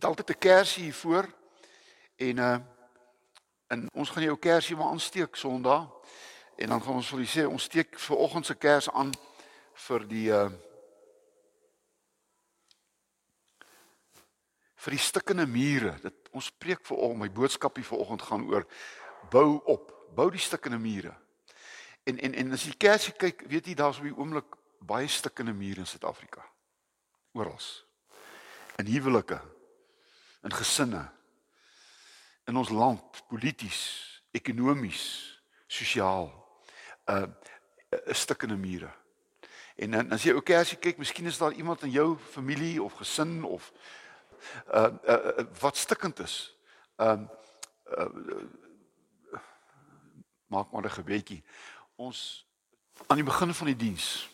het altyd 'n kersie hier voor en uh en ons gaan jou kersie maar aansteek Sondag en dan gaan ons vir julle sê ons steek vir oggend se kers aan vir die uh vir die stikkende mure. Dit ons preek vir al my boodskapie vir oggend gaan oor bou op, bou die stikkende mure. En en en as jy kersie kyk, weet jy daar's op die oomblik baie stikkende mure in Suid-Afrika. Oral. In huwelike, in gesinne, in ons land, polities, ekonomies, sosiaal, uh 'n stikkende mure. En dan as jy ook kersie kyk, miskien is daar iemand in jou familie of gesin of uh, uh wat stikkend is. Um uh, uh maak maar 'n gebedjie. Ons aan die begin van die diens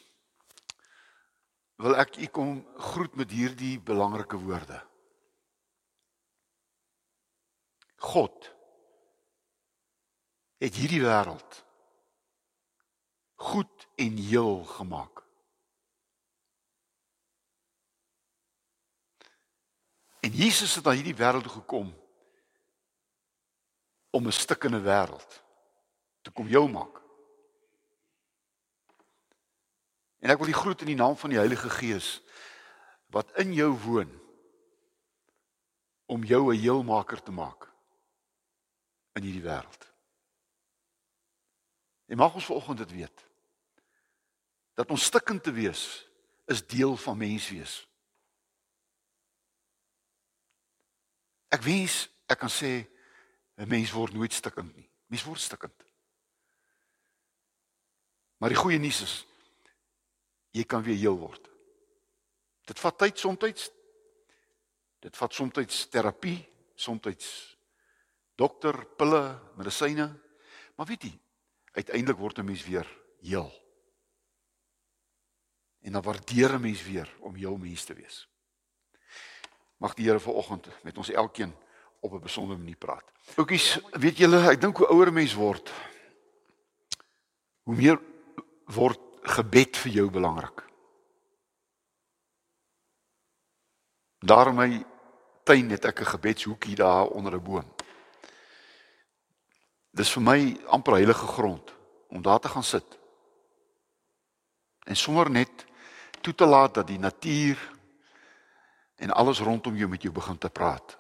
wil ek u kom groet met hierdie belangrike woorde. God het hierdie wêreld goed en heel gemaak. En Jesus het na hierdie wêreld gekom om 'n stikkende wêreld te kom jou maak. En ek wil die groet in die naam van die Heilige Gees wat in jou woon om jou 'n heelmaker te maak in hierdie wêreld. En mag ons vanoggend dit weet dat ons stikkend te wees is deel van menswees. Ek wens ek kan sê 'n mens word nooit stikkend nie. Mens word stikkend. Maar die goeie nuus is jy kan weer heel word. Dit vat tyd soms. Dit vat soms terapie, soms dokter, pille, medisyne. Maar weet jy, uiteindelik word 'n mens weer heel. En dan waardeer 'n mens weer om heel mens te wees. Mag die Here vanoggend met ons elkeen op 'n besondere manier praat. Oukies, weet julle, ek dink hoe ouer 'n mens word, hoe meer word gebed vir jou belangrik. Daar in my tuin het ek 'n gebedshoekie daar onder 'n boom. Dis vir my amper heilige grond om daar te gaan sit. En sommer net toe te laat dat die natuur en alles rondom jou met jou begin te praat.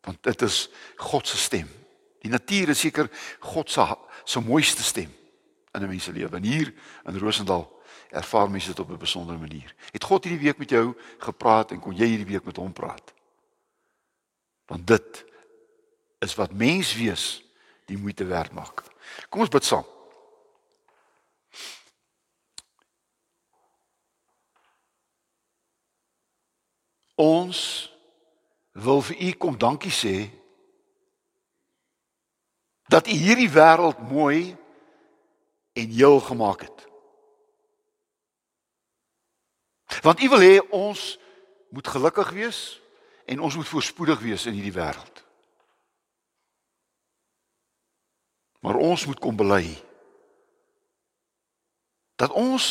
Want dit is God se stem. Die natuur is seker God se se mooiste stem in 'n mens se lewe. En hier in Rosendal ervaar mense dit op 'n besondere manier. Het God hierdie week met jou gepraat en kon jy hierdie week met hom praat? Want dit is wat mens wees die moeite werd maak. Kom ons bid saam. Ons wil vir u kom dankie sê dat u hierdie wêreld mooi en heel gemaak het. Want u wil hê ons moet gelukkig wees en ons moet voorspoedig wees in hierdie wêreld. Maar ons moet kom bely dat ons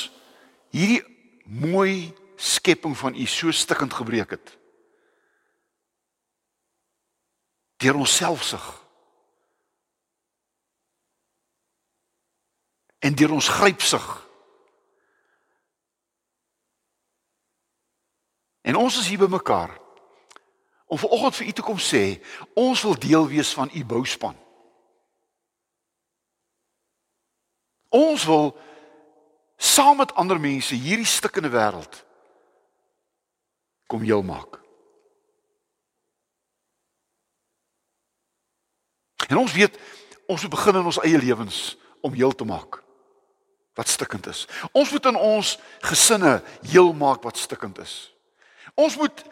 hierdie mooi skepping van u so stikkend gebreek het. Deur ons selfsug. En deur ons grypsug. En ons is hier by mekaar om vanoggend vir u te kom sê, ons wil deel wees van u bouspan. Ons wil saam met ander mense hierdie stikkende wêreld kom heel maak. En ons weet ons moet begin in ons eie lewens om heel te maak wat stikkend is. Ons moet in ons gesinne heel maak wat stikkend is. Ons moet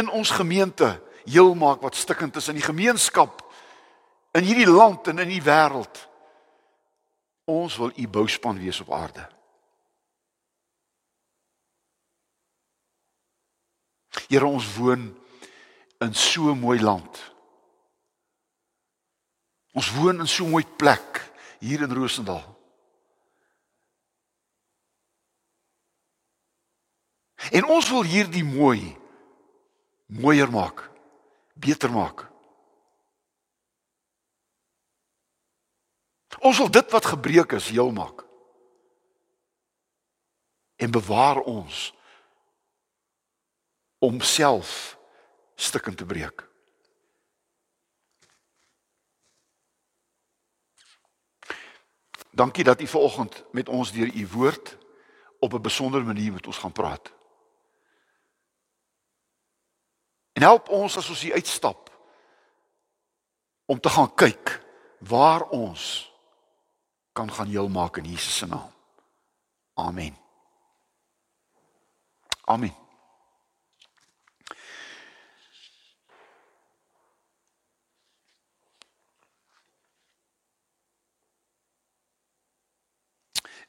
in ons gemeente heel maak wat stikkend is in die gemeenskap in hierdie land en in die wêreld. Ons wil u bouspan wees op aarde. Here ons woon in so 'n mooi land. Ons woon in so 'n mooi plek hier in Rosendal. En ons wil hierdie mooi mooier maak beter maak. Ons wil dit wat gebreek is heel maak. En bewaar ons om self stukkend te breek. Dankie dat u vanoggend met ons deur u woord op 'n besondere manier met ons gaan praat. En help ons as ons hier uitstap om te gaan kyk waar ons kan gaan heel maak in Jesus se naam. Amen. Amen.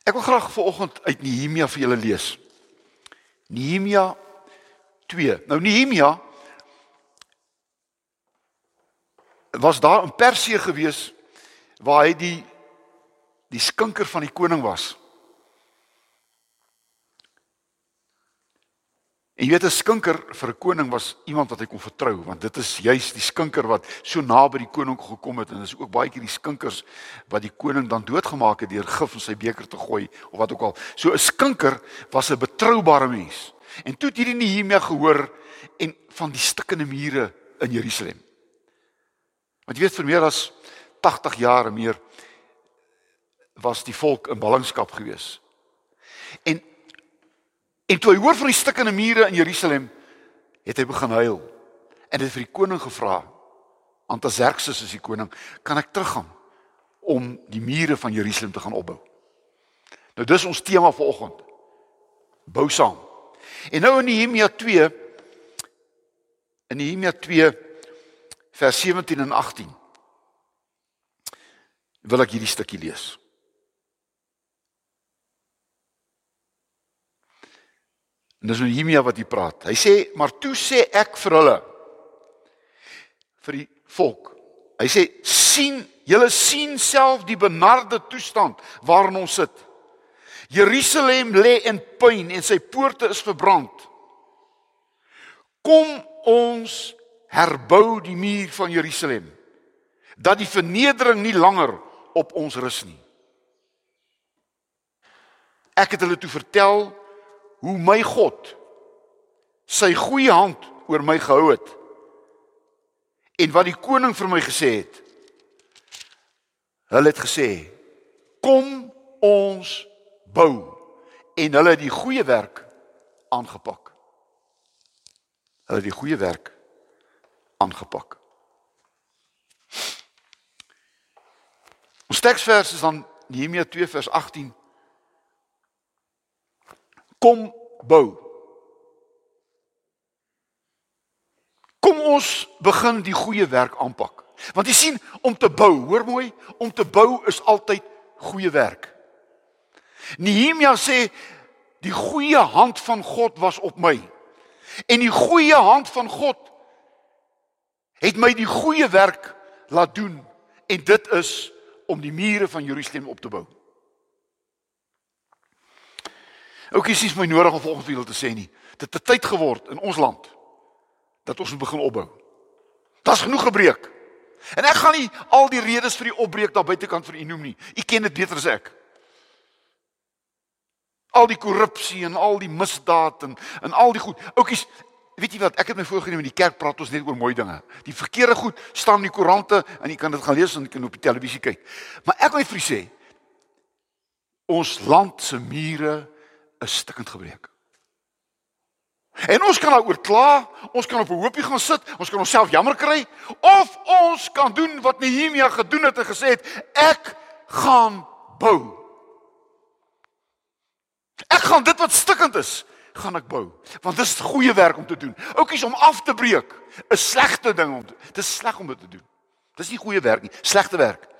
Ek wil graag vanoggend uit Nehemia vir julle lees. Nehemia 2. Nou Nehemia was daar in Persië gewees waar hy die die skinker van die koning was. En jy weet 'n skinker vir 'n koning was iemand wat hy kon vertrou want dit is juis die skinker wat so naby die koning gekom het en dis ook baie keer die skinkers wat die koning dan doodgemaak het deur gif in sy beker te gooi of wat ook al. So 'n skinker was 'n betroubare mens. En toe het hierdie Nehemia gehoor en van die stikkende mure in Jerusalem. Want jy weet vir meer as 80 jaar meer was die volk in ballingskap gewees. En En toe hy hoor van die stikkende mure in Jerusalem, het hy begin huil. En het vir die koning gevra, Antaxerxes is die koning, kan ek teruggaan om die mure van Jerusalem te gaan opbou? Nou dis ons tema vir oggend. Bou saam. En nou in Nehemia 2 in Nehemia 2 vers 17 en 18 wil ek hierdie stukkie lees. En dis Nehemia wat hier praat. Hy sê, "Maar toe sê ek vir hulle vir die volk. Hy sê, "sien, julle sien self die benarde toestand waarin ons sit. Jerusalem lê in pyn en sy poorte is verbrand. Kom ons herbou die muur van Jerusalem dat die vernedering nie langer op ons rus nie." Ek het hulle toe vertel hoe my God sy goeie hand oor my gehou het en wat die koning vir my gesê het. Hulle het gesê: "Kom ons bou." En hulle het die goeie werk aangepak. Hulle het die goeie werk aangepak. Ons teksvers is dan Nehemia 2 vers 18 kom bou. Kom ons begin die goeie werk aanpak. Want jy sien om te bou, hoor mooi, om te bou is altyd goeie werk. Nehemia sê die goeie hand van God was op my. En die goeie hand van God het my die goeie werk laat doen en dit is om die mure van Jerusalem op te bou. Oukie sies my nodig om volgens wil te sê nie. Dit het tyd geword in ons land dat ons moet begin opbou. Daar's genoeg gebreek. En ek gaan nie al die redes vir die opbreek daar buitekant vir u noem nie. U ken dit beter as ek. Al die korrupsie en al die misdaad en en al die goed. Oukies, weet jy wat? Ek het my voorgenem in die kerk praat ons net oor mooi dinge. Die verkeerde goed staan in die koerante en jy kan dit gaan lees en jy kan op die televisie kyk. Maar ek wil vir u sê ons land se mure is stikkend gebreek. En ons kan daaroor kla, ons kan op 'n hoopie gaan sit, ons kan onsself jammer kry of ons kan doen wat Nehemia gedoen het en gesê het ek gaan bou. Ek gaan dit wat stikkend is, gaan ek bou, want dit is goeie werk om te doen. Oukies om af te breek is slegte ding om. Dit is sleg om dit te doen. Dis nie goeie werk nie, slegte werk.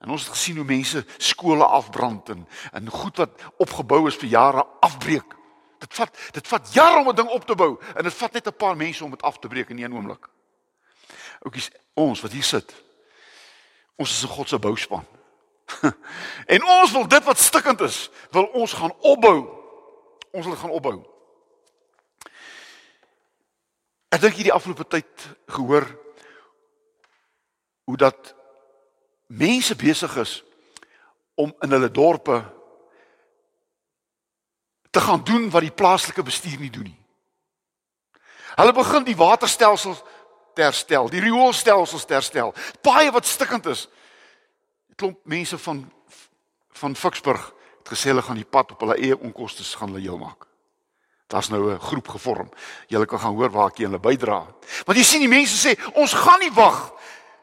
En ons het gesien hoe mense skole afbrand en en goed wat opgebou is vir jare afbreek. Dit vat dit vat jare om 'n ding op te bou en dit vat net 'n paar mense om dit af te breek in een oomblik. Oukies, ons wat hier sit. Ons is 'n God se bouspan. en ons wil dit wat stikkend is, wil ons gaan opbou. Ons wil gaan opbou. Ek dink hierdie afgelope tyd gehoor hoe dat mense besig is om in hulle dorpe te gaan doen wat die plaaslike bestuur nie doen nie. Hulle begin die waterstelsels te herstel, die rioolstelsels te herstel. Baie wat stikkend is. 'n Klomp mense van van Ficksburg het gesê hulle gaan die pad op hulle eie onkoste gaan hulle heel maak. Daar's nou 'n groep gevorm. Julle kan gaan hoor waar ek julle bydra. Want jy sien die mense sê ons gaan nie wag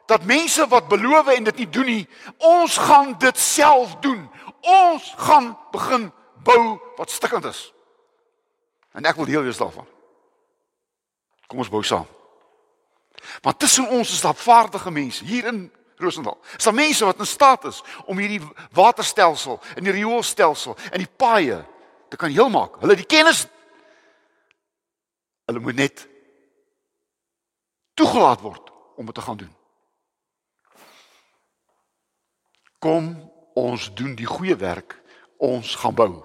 dat mense wat beloof en dit nie doen nie, ons gaan dit self doen. Ons gaan begin bou wat stikkend is. En ek wil deel wees daarvan. Kom ons bou saam. Maar tussen ons is daar vaardige mense hier in Rosendal. Is daar mense wat in staat is om hierdie waterstelsel en die rioolstelsel en die paaie te kan heelmaak. Hulle het die kennis. Hulle moet net toegelaat word om dit te gaan doen. Kom ons doen die goeie werk. Ons gaan bou.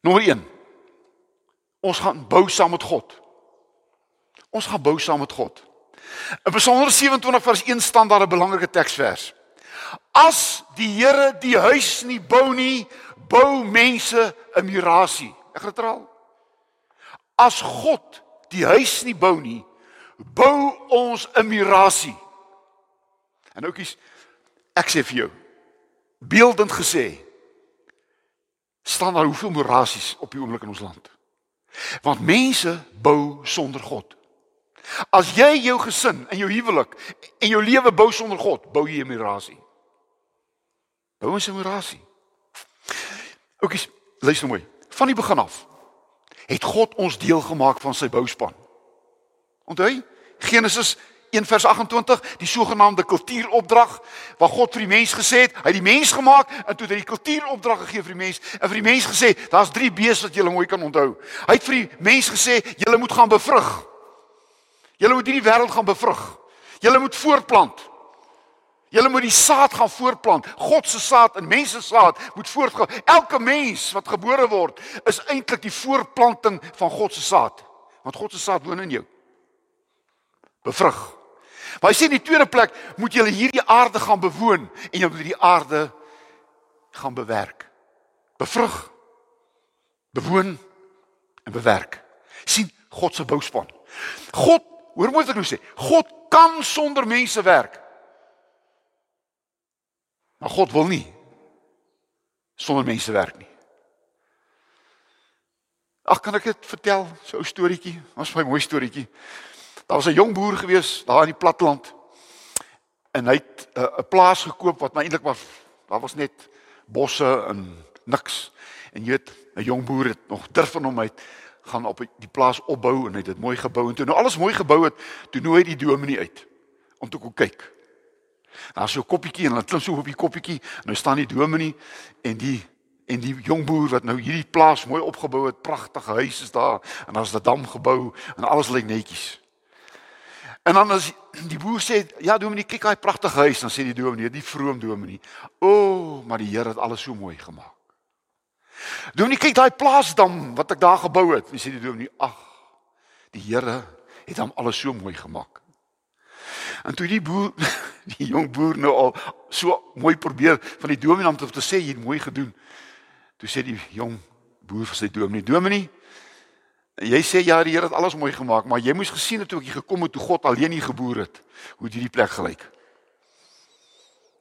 Nommer 1. Ons gaan bou saam met God. Ons gaan bou saam met God. In Psalm 27 vers 1 staan daar 'n belangrike teksvers. As die Here die huis nie bou nie, bou mense 'n murasie. Ek getraal. As God die huis nie bou nie, bou ons 'n murasie. En oukies, ek sê vir jou, beeldend gesê, staan daar hoeveel murasies op die oomblik in ons land. Want mense bou sonder God. As jy jou gesin en jou huwelik en jou lewe bou sonder God, bou jy 'n murasie. Bou ons 'n murasie. Oukies, luister mooi. Van die begin af het God ons deel gemaak van sy bouspan. Onthou? Genesis 1 vers 28, die sogenaamde kultuuropdrag waar God vir die mens gesê het, hy het die mens gemaak en toe het hy die kultuuropdrag gegee vir die mens en vir die mens gesê, daar's drie beeste wat jy mooi kan onthou. Hy het vir die mens gesê, jy moet gaan bevrug. Julle moet hierdie wêreld gaan bevrug. Julle moet voortplant. Julle moet die saad gaan voortplant. God se saad en mense se saad moet voortgaan. Elke mens wat gebore word, is eintlik die voortplanting van God se saad. Want God se saad woon in jou. Bevrug. Maar hy sê in die tweede plek moet julle hierdie aarde gaan bewoon en julle moet die aarde gaan bewerk. Bevrug. Bewoon en bewerk. sien God se bouspan. God Hoor moet ek nou sê, God kan sonder mense werk. Maar God wil nie sonder mense werk nie. Ag kan ek dit vertel, so 'n storieetjie, was my mooi storieetjie. Daar was 'n jong boer gewees daar in die platteland. En hy het 'n uh, plaas gekoop wat maar eintlik was daar was net bosse en niks. En jy weet, 'n jong boer het nog durf van hom uit gaan op die plaas opbou en hy het dit mooi gebou en toe nou alles mooi gebou het, toe nooi hy die dominee uit om te kom kyk. Daar so 'n koppietjie en hulle klim so op die koppietjie en nou staan die dominee en die en die jong boer wat nou hierdie plaas mooi opgebou het, pragtige huise is daar en daar's 'n dam gebou en alles lyk netjies. En dan as die boer sê, "Ja, dominee, kyk daai pragtige huis," dan sê die dominee, die vroom dominee, "O, oh, maar die Here het alles so mooi gemaak." Dominee kyk daai plaasdam wat ek daar gebou het. Sê die dominee? Ag, die Here het hom alles so mooi gemaak. En toe die boer, die jong boer nou al so mooi probeer van die dominee om te sê jy het mooi gedoen. Toe sê die jong boer vir sy dominee: "Dominee, jy sê ja, die Here het alles mooi gemaak, maar jy moes gesien het toe ek hier gekom het toe God alleen hier geboer het, hoe dit hierdie plek gelyk."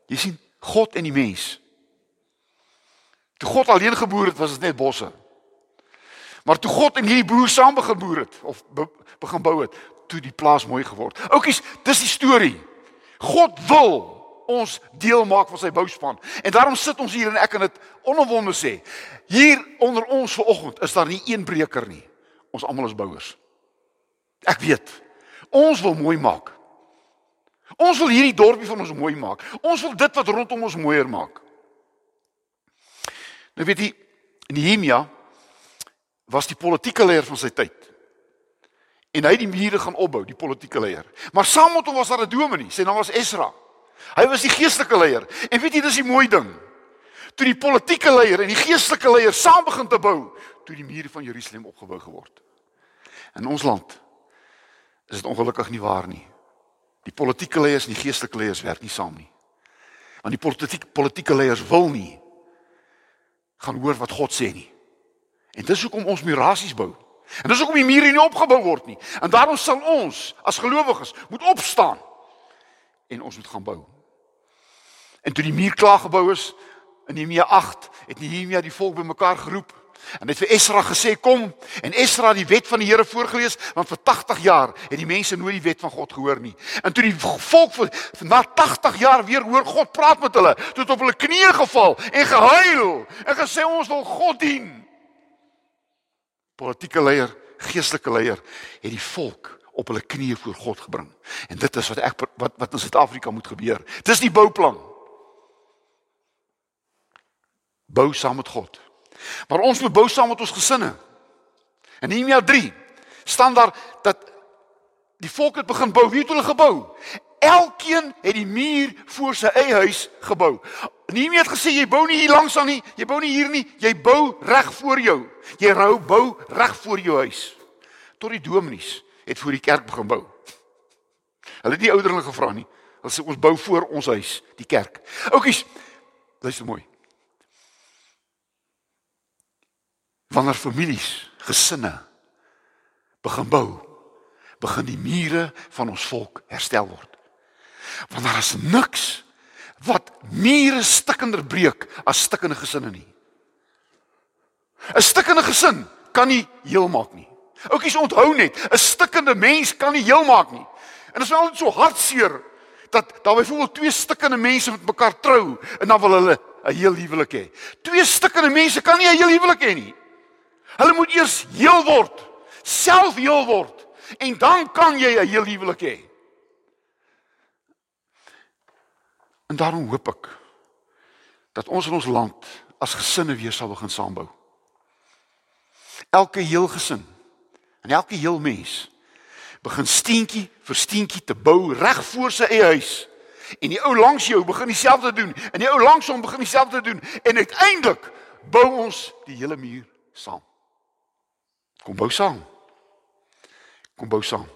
Jy sien, God en die mens Toe God alleen geboer het, was dit net bosse. Maar toe God en hierdie broer saam begin boer het of be, begin bou het, toe die plaas mooi geword. Oukies, dis die storie. God wil ons deel maak van sy bouspan. En daarom sit ons hier en ek kan dit onomwonde sê. Hier onder ons vanoggend is daar nie een breker nie. Ons almal is bouers. Ek weet. Ons wil mooi maak. Ons wil hierdie dorpie van ons mooi maak. Ons wil dit wat rondom ons mooier maak. Nou weet jy, Nehemia was die politieke leier van sy tyd. En hy het die mure gaan opbou, die politieke leier. Maar saam met hom was daar 'n dominee, sy naam was Esra. Hy was die geestelike leier. En weet jy, dis die mooi ding. Toe die politieke leier en die geestelike leier saam begin te bou, toe die mure van Jerusalem opgebou geword. In ons land is dit ongelukkig nie waar nie. Die politieke leiers en die geestelike leiers werk nie saam nie. Want die politieke politieke leiers wil nie gaan hoor wat God sê nie. En dis hoekom ons murasies bou. En dis hoekom die mure nie opgebou word nie. En daarom sal ons as gelowiges moet opstaan en ons moet gaan bou. En toe die muur klaar gebou is in Nehemia 8, het Nehemia die volk bymekaar geroep en het vir Esra gesê kom en Esra die wet van die Here voorgeles want vir 80 jaar het die mense nooit die wet van God gehoor nie. En toe die volk vir na 80 jaar weer hoor God praat met hulle, toe het op hulle knieë geval en gehuil en gesê ons wil God dien. Politieke leier, geestelike leier het die volk op hulle knieë voor God gebring. En dit is wat ek wat wat in Suid-Afrika moet gebeur. Dis die bouplan bou saam met God. Maar ons moet bou saam met ons gesinne. In Nehemia 3 staan daar dat die volk het begin bou. Wie het hulle gebou? Elkeen het die muur voor sy eie huis gebou. Nehemia het gesê jy bou nie hier langs aan nie, jy bou nie hier nie, jy bou reg voor jou. Jy rou bou reg voor jou huis. Tot die dominees het voor die kerk begin bou. Hulle het die ouderlinge gevra nie. Hulle sê ons bou voor ons huis, die kerk. Oukies, luister mooi. Wanneer families, gesinne begin bou, begin die mure van ons volk herstel word. Want daar is niks wat mure stikkender breek as stikkende gesinne nie. 'n Stikkende gesin kan nie heel maak nie. Oukies onthou net, 'n stikkende mens kan nie heel maak nie. En dit is wel so hartseer dat daar byvoorbeeld twee stikkende mense met mekaar trou en dan wil hulle 'n heel huwelik hê. Twee stikkende mense kan nie 'n heel huwelik hê nie. Hulle moet eers heel word, self heel word en dan kan jy 'n heel huwelik hê. En daarom hoop ek dat ons in ons land as gesinne weer sal begin saambou. Elke heel gesin en elke heel mens begin steentjie vir steentjie te bou reg voor sy eie huis. En die ou langs jou begin dieselfde doen en die ou langs hom begin dieselfde doen en uiteindelik bou ons die hele muur saam. Kom bou saam. Kom bou saam.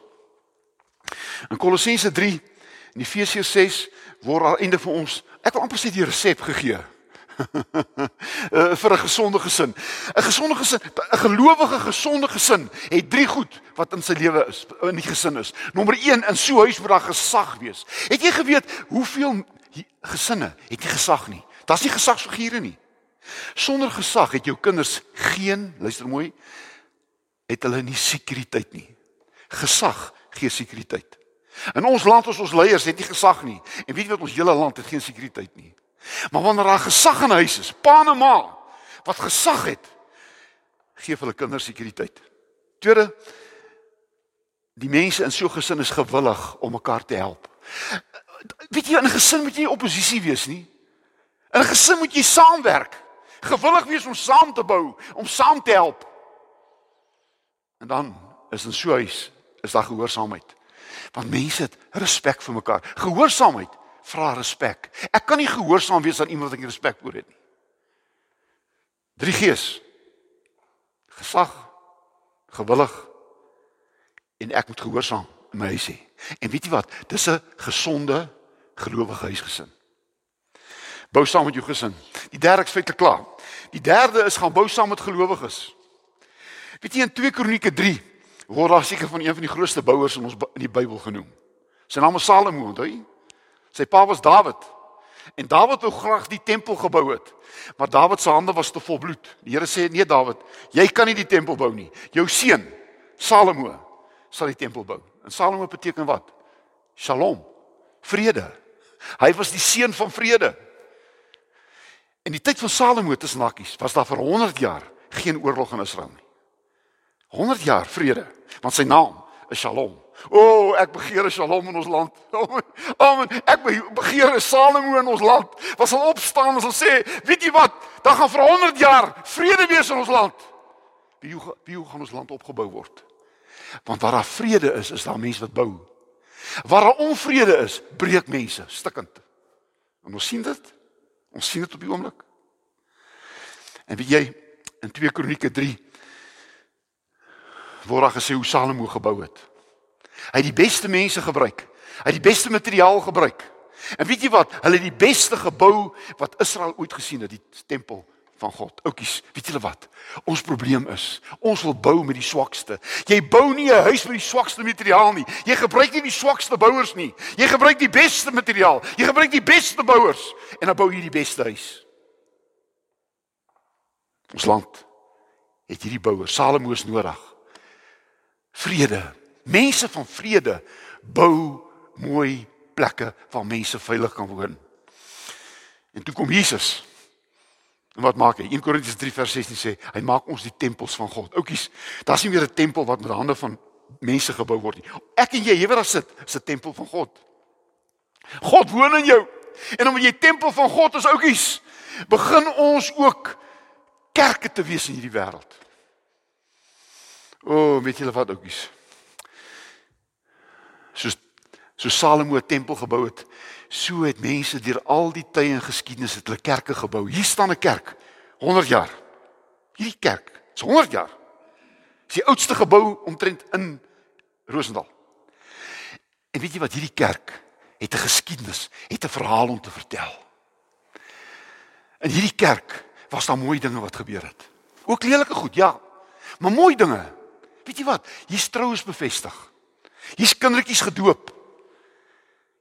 In Kolossense 3 en Efesiërs 6 word al einde vir ons, ek wil amper sê die resep gegee. uh, vir 'n gesonde gesin. 'n Gesonde gesin, 'n gelowige gesonde gesin het drie goed wat in sy lewe is, in die gesin is. Nommer 1, in so 'n huis moet daar gesag wees. Het jy geweet hoeveel gesinne het nie gesag nie? Daar's nie gesagsfigure nie. Sonder gesag het jou kinders geen, luister mooi, het hulle nie sekuriteit nie. Gesag gee sekuriteit. In ons land ons ons leiers het nie gesag nie. En weet jy wat ons hele land het geen sekuriteit nie. Maar wanneer daar gesag in huis is, pa en ma wat gesag het, gee hulle kinders sekuriteit. Tweede die mense in so 'n gesin is gewillig om mekaar te help. Weet jy in 'n gesin moet jy nie oppositie wees nie. In 'n gesin moet jy saamwerk. Gewillig wees om saam te bou, om saam te help. En dan is in so 'n huis is daar gehoorsaamheid. Want mense het respek vir mekaar. Gehoorsaamheid vra respek. Ek kan nie gehoorsaam wees aan iemand wat ek nie respek voor het nie. Drie gees. Gesag, gewillig en ek moet gehoorsaam in my huis hê. En weet jy wat? Dis 'n gesonde gelowige huisgesin. Bou saam met jou gesin. Die derde is feite klaar. Die derde is gaan bou saam met gelowiges. Weet jy in 2 Kronieke 3 word daar seker van een van die grootste bouers in ons in die Bybel genoem. Sy naam is Salomo, onthou jy? Sy pa was Dawid. En Dawid wou graag die tempel gebou het. Maar Dawid se hande was te vol bloed. Die Here sê: "Nee Dawid, jy kan nie die tempel bou nie. Jou seun Salomo sal die tempel bou." En Salomo beteken wat? Shalom. Vrede. Hy was die seun van vrede. In die tyd van Salomo tussen hakkies was daar vir 100 jaar geen oorlog in Israel nie. 100 jaar vrede, want sy naam is Shalom. O, oh, ek begeer 'n Shalom in ons land. Amen. Ek begeer 'n Salomo in ons land. Wat sal opstaan en sal sê, weet jy wat? Daar gaan vir 100 jaar vrede wees in ons land. Wie hoe, wie hoe gaan ons land opgebou word? Want waar daar vrede is, is daar mense wat bou. Waar daar onvrede is, breek mense stikkend. En ons sien dit. Ons sien dit op die oomblik. En weet jy in 2 Kronieke 3 word daar gesê hoe Salomo gebou het. Hy het die beste mense gebruik. Hy het die beste materiaal gebruik. En weet jy wat? Hulle het die beste gebou wat Israel ooit gesien het, die tempel van God. Oukies, weet julle wat? Ons probleem is, ons wil bou met die swakste. Jy bou nie 'n huis met die swakste materiaal nie. Jy gebruik nie die swakste bouers nie. Jy gebruik die beste materiaal. Jy gebruik die beste bouers en dan bou jy die beste huis. Ons land het hierdie bouers, Salomo is nodig. Vrede. Mense van vrede bou mooi plekke waar mense veilig kan woon. En toe kom Jesus. En wat maak hy? 1 Korintiërs 3 vers 16 sê hy maak ons die tempels van God. Oukies, daar's nie meer 'n tempel wat met hande van mense gebou word nie. Ek en jy, jy weet daar sit, is 'n tempel van God. God woon in jou. En omdat jy tempel van God is, oukies, begin ons ook kerke te wees in hierdie wêreld. O, oh, weet julle wat oukies? Soos so Salomo 'n tempel gebou het, so het mense deur al die tye in geskiedenis het hulle kerke gebou. Hier staan 'n kerk 100 jaar. Hierdie kerk is 100 jaar. Dis die oudste gebou omtrent in Rosendal. En weet jy wat hierdie kerk het 'n geskiedenis, het 'n verhaal om te vertel. In hierdie kerk was daar mooi dinge wat gebeur het. Ook lelike goed, ja. Maar mooi dinge. Weet jy wat? Hier's troues bevestig. Hier's kindertjies gedoop.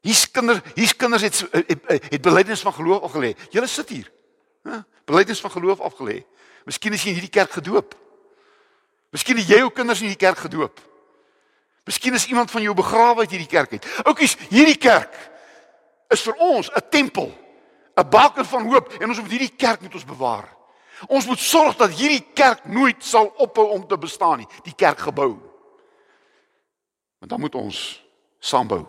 Hier's kinders, hier's kinders het het, het belydenis van geloof afgelê. Julle sit hier. Hè? Belydenis van geloof afgelê. Miskien is jy in hierdie kerk gedoop. Miskien het jy jou kinders in hierdie kerk gedoop. Miskien is iemand van jou begrawe uit hierdie kerk uit. Oukies, hierdie kerk is vir ons 'n tempel, 'n baken van hoop en ons moet hierdie kerk moet ons bewaar. Ons moet sorg dat hierdie kerk nooit sal ophou om te bestaan nie, die kerkgebou. Want dan moet ons saambou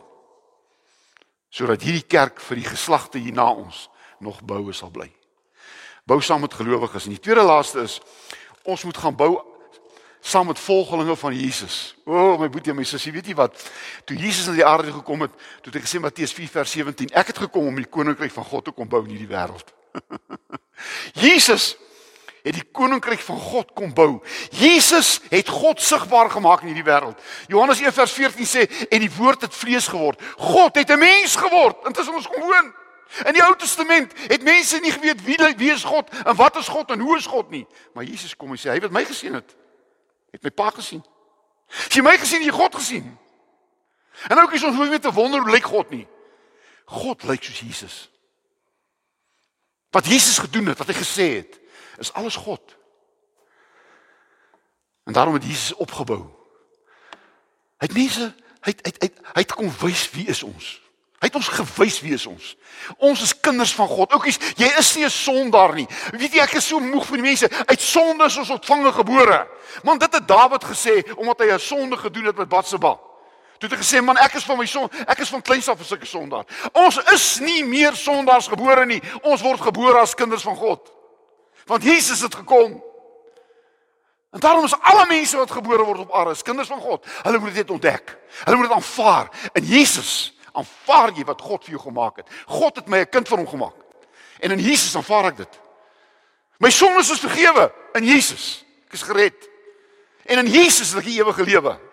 sodat hierdie kerk vir die geslagte hierna ons nog boue sal bly. Bou saam met gelowiges. En die tweede laaste is ons moet gaan bou saam met volgelinge van Jesus. O, oh, my boetie, my sussie, weet jy wat? Toe Jesus na die aarde gekom het, toe het hy gesê Matteus 4 vers 17, ek het gekom om die koninkryk van God te kom bou in hierdie wêreld. Jesus het die koninkryk van God kom bou. Jesus het God sigbaar gemaak in hierdie wêreld. Johannes 1 vers 14 sê en die woord het vlees geword. God het 'n mens geword en tussen ons kom woon. In die Ou Testament het mense nie geweet wie wie is God en wat is God en hoe is God nie. Maar Jesus kom en sê hy het my gesien het. Het my Pa gesien. As jy my gesien, jy God gesien. En ook is ons hoef nie te wonder hoe lyk God nie. God lyk soos Jesus. Wat Jesus gedoen het, wat hy gesê het is alles God. En daarom het Jesus opgebou. Hy het mense, hy het, hy het, hy het kom wys wie is ons. Hy het ons gewys wie is ons. Ons is kinders van God. Oukies, jy is nie 'n sondaar nie. Weet jy ek is so moeg vir die mense uit sonde is ons ontvange gebore. Man dit het Dawid gesê omdat hy 'n sonde gedoen het met Batsheba. Toe het hy gesê man ek is van my son, ek is van kleins af 'n sulke sondaar. Ons is nie meer sondaars gebore nie. Ons word gebore as kinders van God. Want Jesus het gekom. En daarom is alle mense wat gebore word op aarde, kinders van God. Hulle moet dit ontdek. Hulle moet dit aanvaar. In Jesus aanvaar jy wat God vir jou gemaak het. God het my 'n kind van hom gemaak. En in Jesus aanvaar ek dit. My sondes is vergewe in Jesus. Ek is gered. En in Jesus het ek ewige lewe.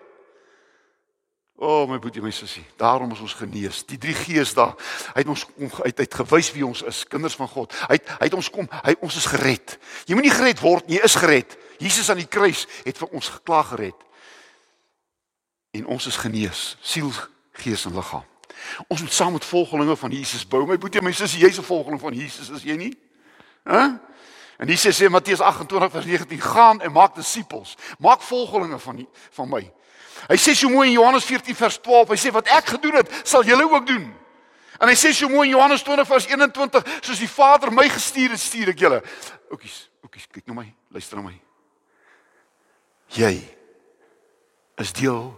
O oh, my boetie my sussie, daarom is ons genees. Die drie gees daar, hy het ons uit uit gewys wie ons is, kinders van God. Hy het, hy het ons kom, hy ons is gered. Jy moenie gered word nie, jy is gered. Jesus aan die kruis het vir ons geklaag gered. En ons is genees, siel, gees en liggaam. Ons moet saam met volgelinge van Jesus bou. My boetie my sussie, jy's 'n volgeling van Jesus, is jy nie? Hæ? Huh? En Jesus sê Matteus 28 vers 19: "Gaan en maak disippels. Maak volgelinge van die, van my." Hy sê so mooi in Johannes 14 vers 12, hy sê wat ek gedoen het, sal julle ook doen. En hy sê so mooi in Johannes 20 vers 21, soos die Vader my gestuur het, stuur ek julle. Oukies, oukies, kyk na my, luister na my. Jy is deel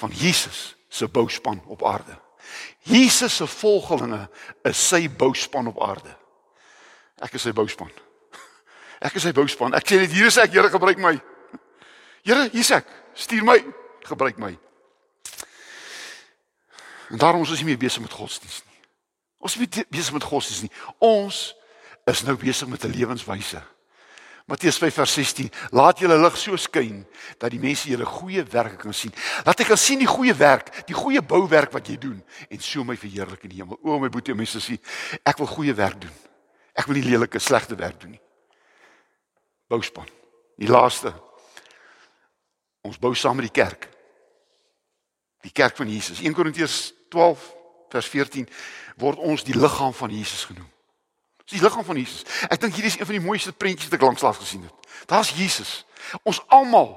van Jesus se bouspan op aarde. Jesus se volgelinge is sy bouspan op aarde. Ek is sy bouspan. Ek is sy bouspan. Ek sê net hier is ek, Here gebruik my. Here, hier's ek. Stuur my gebruik my. En daarom ons is nie meer besig met godsdienst nie. Ons is nie besig met godsdienst nie. Ons is nou besig met 'n lewenswyse Matteus 5:16 Laat julle lig so skyn dat die mense julle goeie werke kan sien. Laat ek kan sien die goeie werk, die goeie bouwerk wat jy doen en so my verheerlik in die hemel. O my boetie, mense sê ek wil goeie werk doen. Ek wil nie lelike slegte werk doen nie. Bouspan. Die laaste. Ons bou saam met die kerk. Die kerk van Jesus. 1 Korintiërs 12 vers 14 word ons die liggaam van Jesus genoem. Dis die liggaam van Jesus. Ek dink hierdie is een van die mooiste prentjies wat ek lanklaas gesien het. Daar's Jesus. Ons almal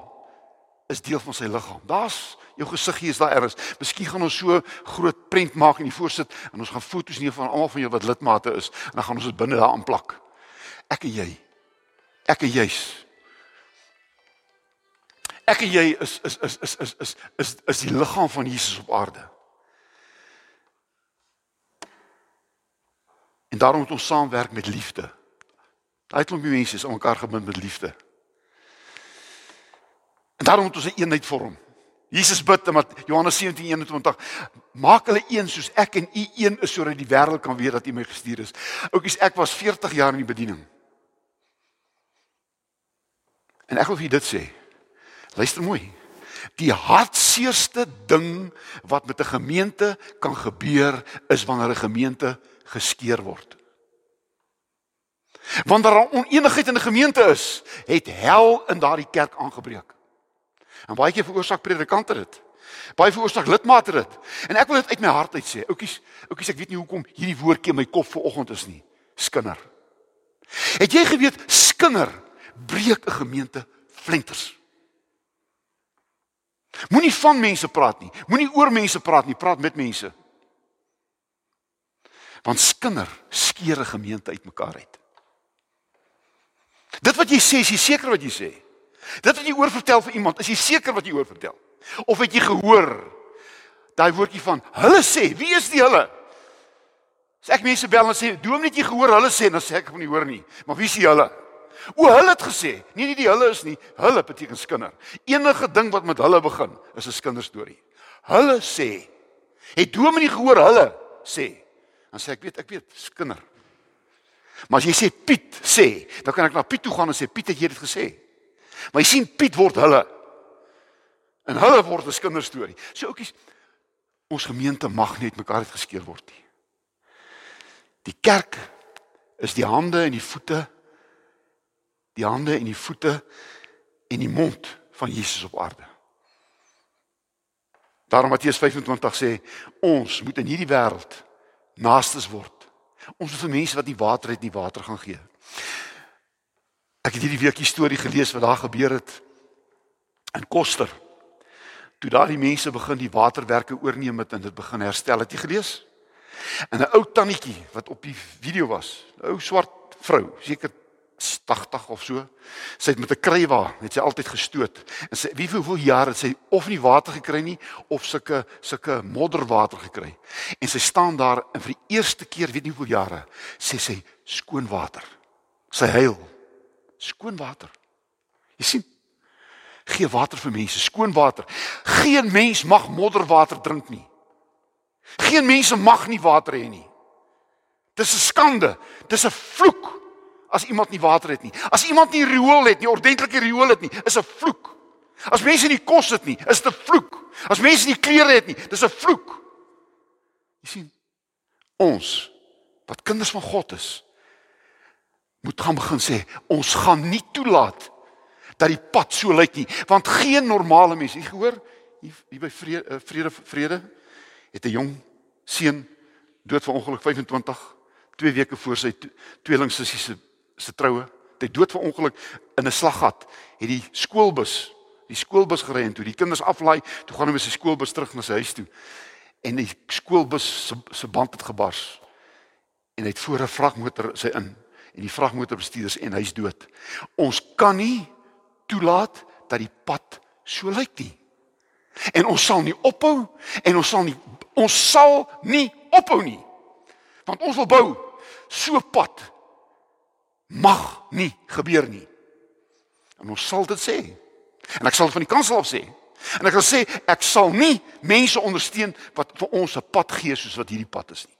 is deel van sy liggaam. Daar's jou gesiggie is daar ergens. Miskien gaan ons so groot prent maak in die voorsit en ons gaan foto's neem van almal van jou wat lidmate is en dan gaan ons dit binne daar aanplak. Ek en jy. Ek en jy's. Ek en jy is is is is is is is is die liggaam van Jesus op aarde. En daarom moet ons saamwerk met liefde. Daai klompie mense is aan mekaar gebind met liefde. En daarom moet ons 'n eenheid vorm. Jesus bid in Johannes 17:21 maak hulle een soos ek en u een is sodat die wêreld kan weet dat u my gestuur is. Oukies, ek was 40 jaar in die bediening. En ek wil vir dit sê. Luister mooi. Die hartseerste ding wat met 'n gemeente kan gebeur is wanneer 'n gemeente geskeur word. Wanneer daar onenigheid in 'n gemeente is, het hel in daardie kerk aangebreek. En baie keer veroorsaak predikante dit. Baie veroorsaak lidmate dit. En ek wil dit uit my hart uit sê. Oukies, oukies, ek weet nie hoekom hierdie woordjie in my kop vanoggend is nie. Skinder. Het jy geweet skinder breek 'n gemeente flenters? Moenie van mense praat nie. Moenie oor mense praat nie. Praat met mense. Want skinder skeer 'n gemeente uitmekaar uit. Dit wat jy sê, is jy seker wat jy sê? Dit wat jy oor vertel vir iemand, is jy seker wat jy oor vertel? Of het jy gehoor daai woordjie van hulle sê, wie is die hulle? As ek mense bel en sê, "Doom net jy gehoor hulle sê," dan sê ek ek wil nie hoor nie. Maar wie is die hulle? O, hulle het gesê. Nee, nie die hulle is nie. Hulle beteken skinder. Enige ding wat met hulle begin, is 'n kinderstorie. Hulle sê. Het Doom nie gehoor hulle sê? Dan sê ek weet, ek weet, skinder. Maar as jy sê Piet sê, dan kan ek na Piet toe gaan en sê Piet het jy dit gesê. Maar jy sien Piet word hulle. En hulle word 'n kinderstorie. So oukies, ons gemeente mag net mekaar uitgeskeer word nie. Die kerk is die hande en die voete die hande en die voete en die mond van Jesus op aarde. Daarom Matteus 25 sê ons moet in hierdie wêreld naastes word. Ons moet vir mense wat nie water het nie water gaan gee. Ek het hierdie week 'n storie gelees wat daar gebeur het in Koster. Toe daai mense begin die waterwerke oorneem het en dit begin herstel, het jy gelees? En 'n ou tannetjie wat op die video was, 'n ou swart vrou, seker 80 of so. Sy het met 'n kruiwa, het sy altyd gestoot. En sy wie hoeveel jare het sy of nie water gekry nie of sulke sulke modderwater gekry. En sy staan daar en vir die eerste keer, weet nie hoeveel jare, sê sy skoon water. Sy huil. Skoon water. Jy sien? Gee water vir mense, skoon water. Geen mens mag modderwater drink nie. Geen mense mag nie water hê nie. Dis 'n skande. Dis 'n vloek as iemand nie water het nie. As iemand nie riool het nie, ordentlike riool het nie, is 'n vloek. As mense nie kos het nie, is dit 'n vloek. As mense nie klere het nie, dis 'n vloek. Jy sien, ons wat kinders van God is, moet gaan begin sê, ons gaan nie toelaat dat die pad so lyk nie, want geen normale mens, jy gehoor, hier by vrede eh, vrede vrede het 'n jong seun dood van ongeluk 25 2 weke voor sy tweelingsussie se se troue. Hy dood ver ongeluk in 'n slaggat. Het die skoolbus, die skoolbus gery en toe die kinders aflaai, toe gaan hy met sy skoolbus terug na sy huis toe. En die skoolbus se band het gebars. En hy het voor 'n vragmotor sy in en die vragmotorbestuurders en hy's dood. Ons kan nie toelaat dat die pad so lyk nie. En ons sal nie ophou en ons sal nie ons sal nie ophou nie. Want ons wil bou so pad mag nie gebeur nie. En ons sal dit sê. En ek sal van die kansel af sê. En ek sal sê ek sal nie mense ondersteun wat vir ons 'n pad gee soos wat hierdie pad is nie.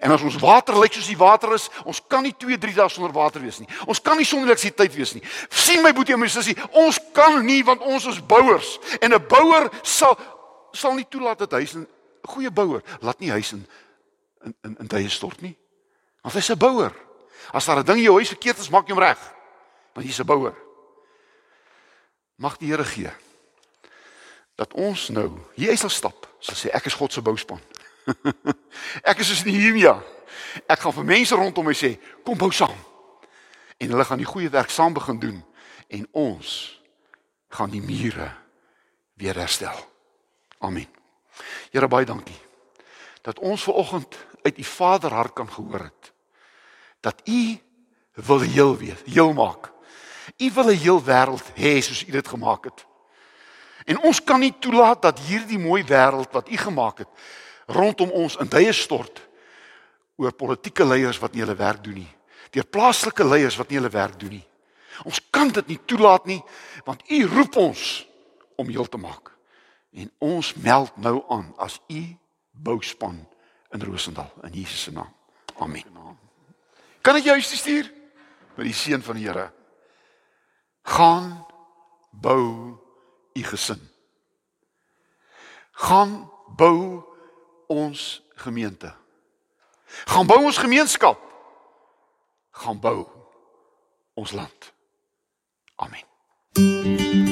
En as ons water lyk soos die water is, ons kan nie 2, 3 dae sonder water wees nie. Ons kan nie sonder elektrisiteit wees nie. sien my boetie en my sussie, ons kan nie want ons is bouers en 'n bouer sal sal nie toelaat dat hy 'n goeie bouer laat nie huis in in in, in duie stort nie. Want hy's 'n bouer. As daar 'n ding in jou huis verkeerd is, maak jy hom reg. Want jy's 'n bouer. Mag die Here gee dat ons nou hier sal stap. So sê ek is God se bouspan. ek is soos Nehemia. Ek gaan vir mense rondom my sê, kom bou saam. En hulle gaan die goeie werk saam begin doen en ons gaan die mure weer herstel. Amen. Here baie dankie dat ons ver oggend uit u Vaderhart kan gehoor het dat u wil heel wees, heel maak. U wil 'n heel wêreld hê soos u dit gemaak het. En ons kan nie toelaat dat hierdie mooi wêreld wat u gemaak het rondom ons in duie stort oor politieke leiers wat nie hulle werk doen nie, deur plaaslike leiers wat nie hulle werk doen nie. Ons kan dit nie toelaat nie want u roep ons om heel te maak. En ons meld nou aan as u bouspan in Rosendal in Jesus se naam. Amen. Kan ek jou stuur met die seën van die Here? Gaan bou u gesin. Gaan bou ons gemeente. Gaan bou ons gemeenskap. Gaan bou ons land. Amen.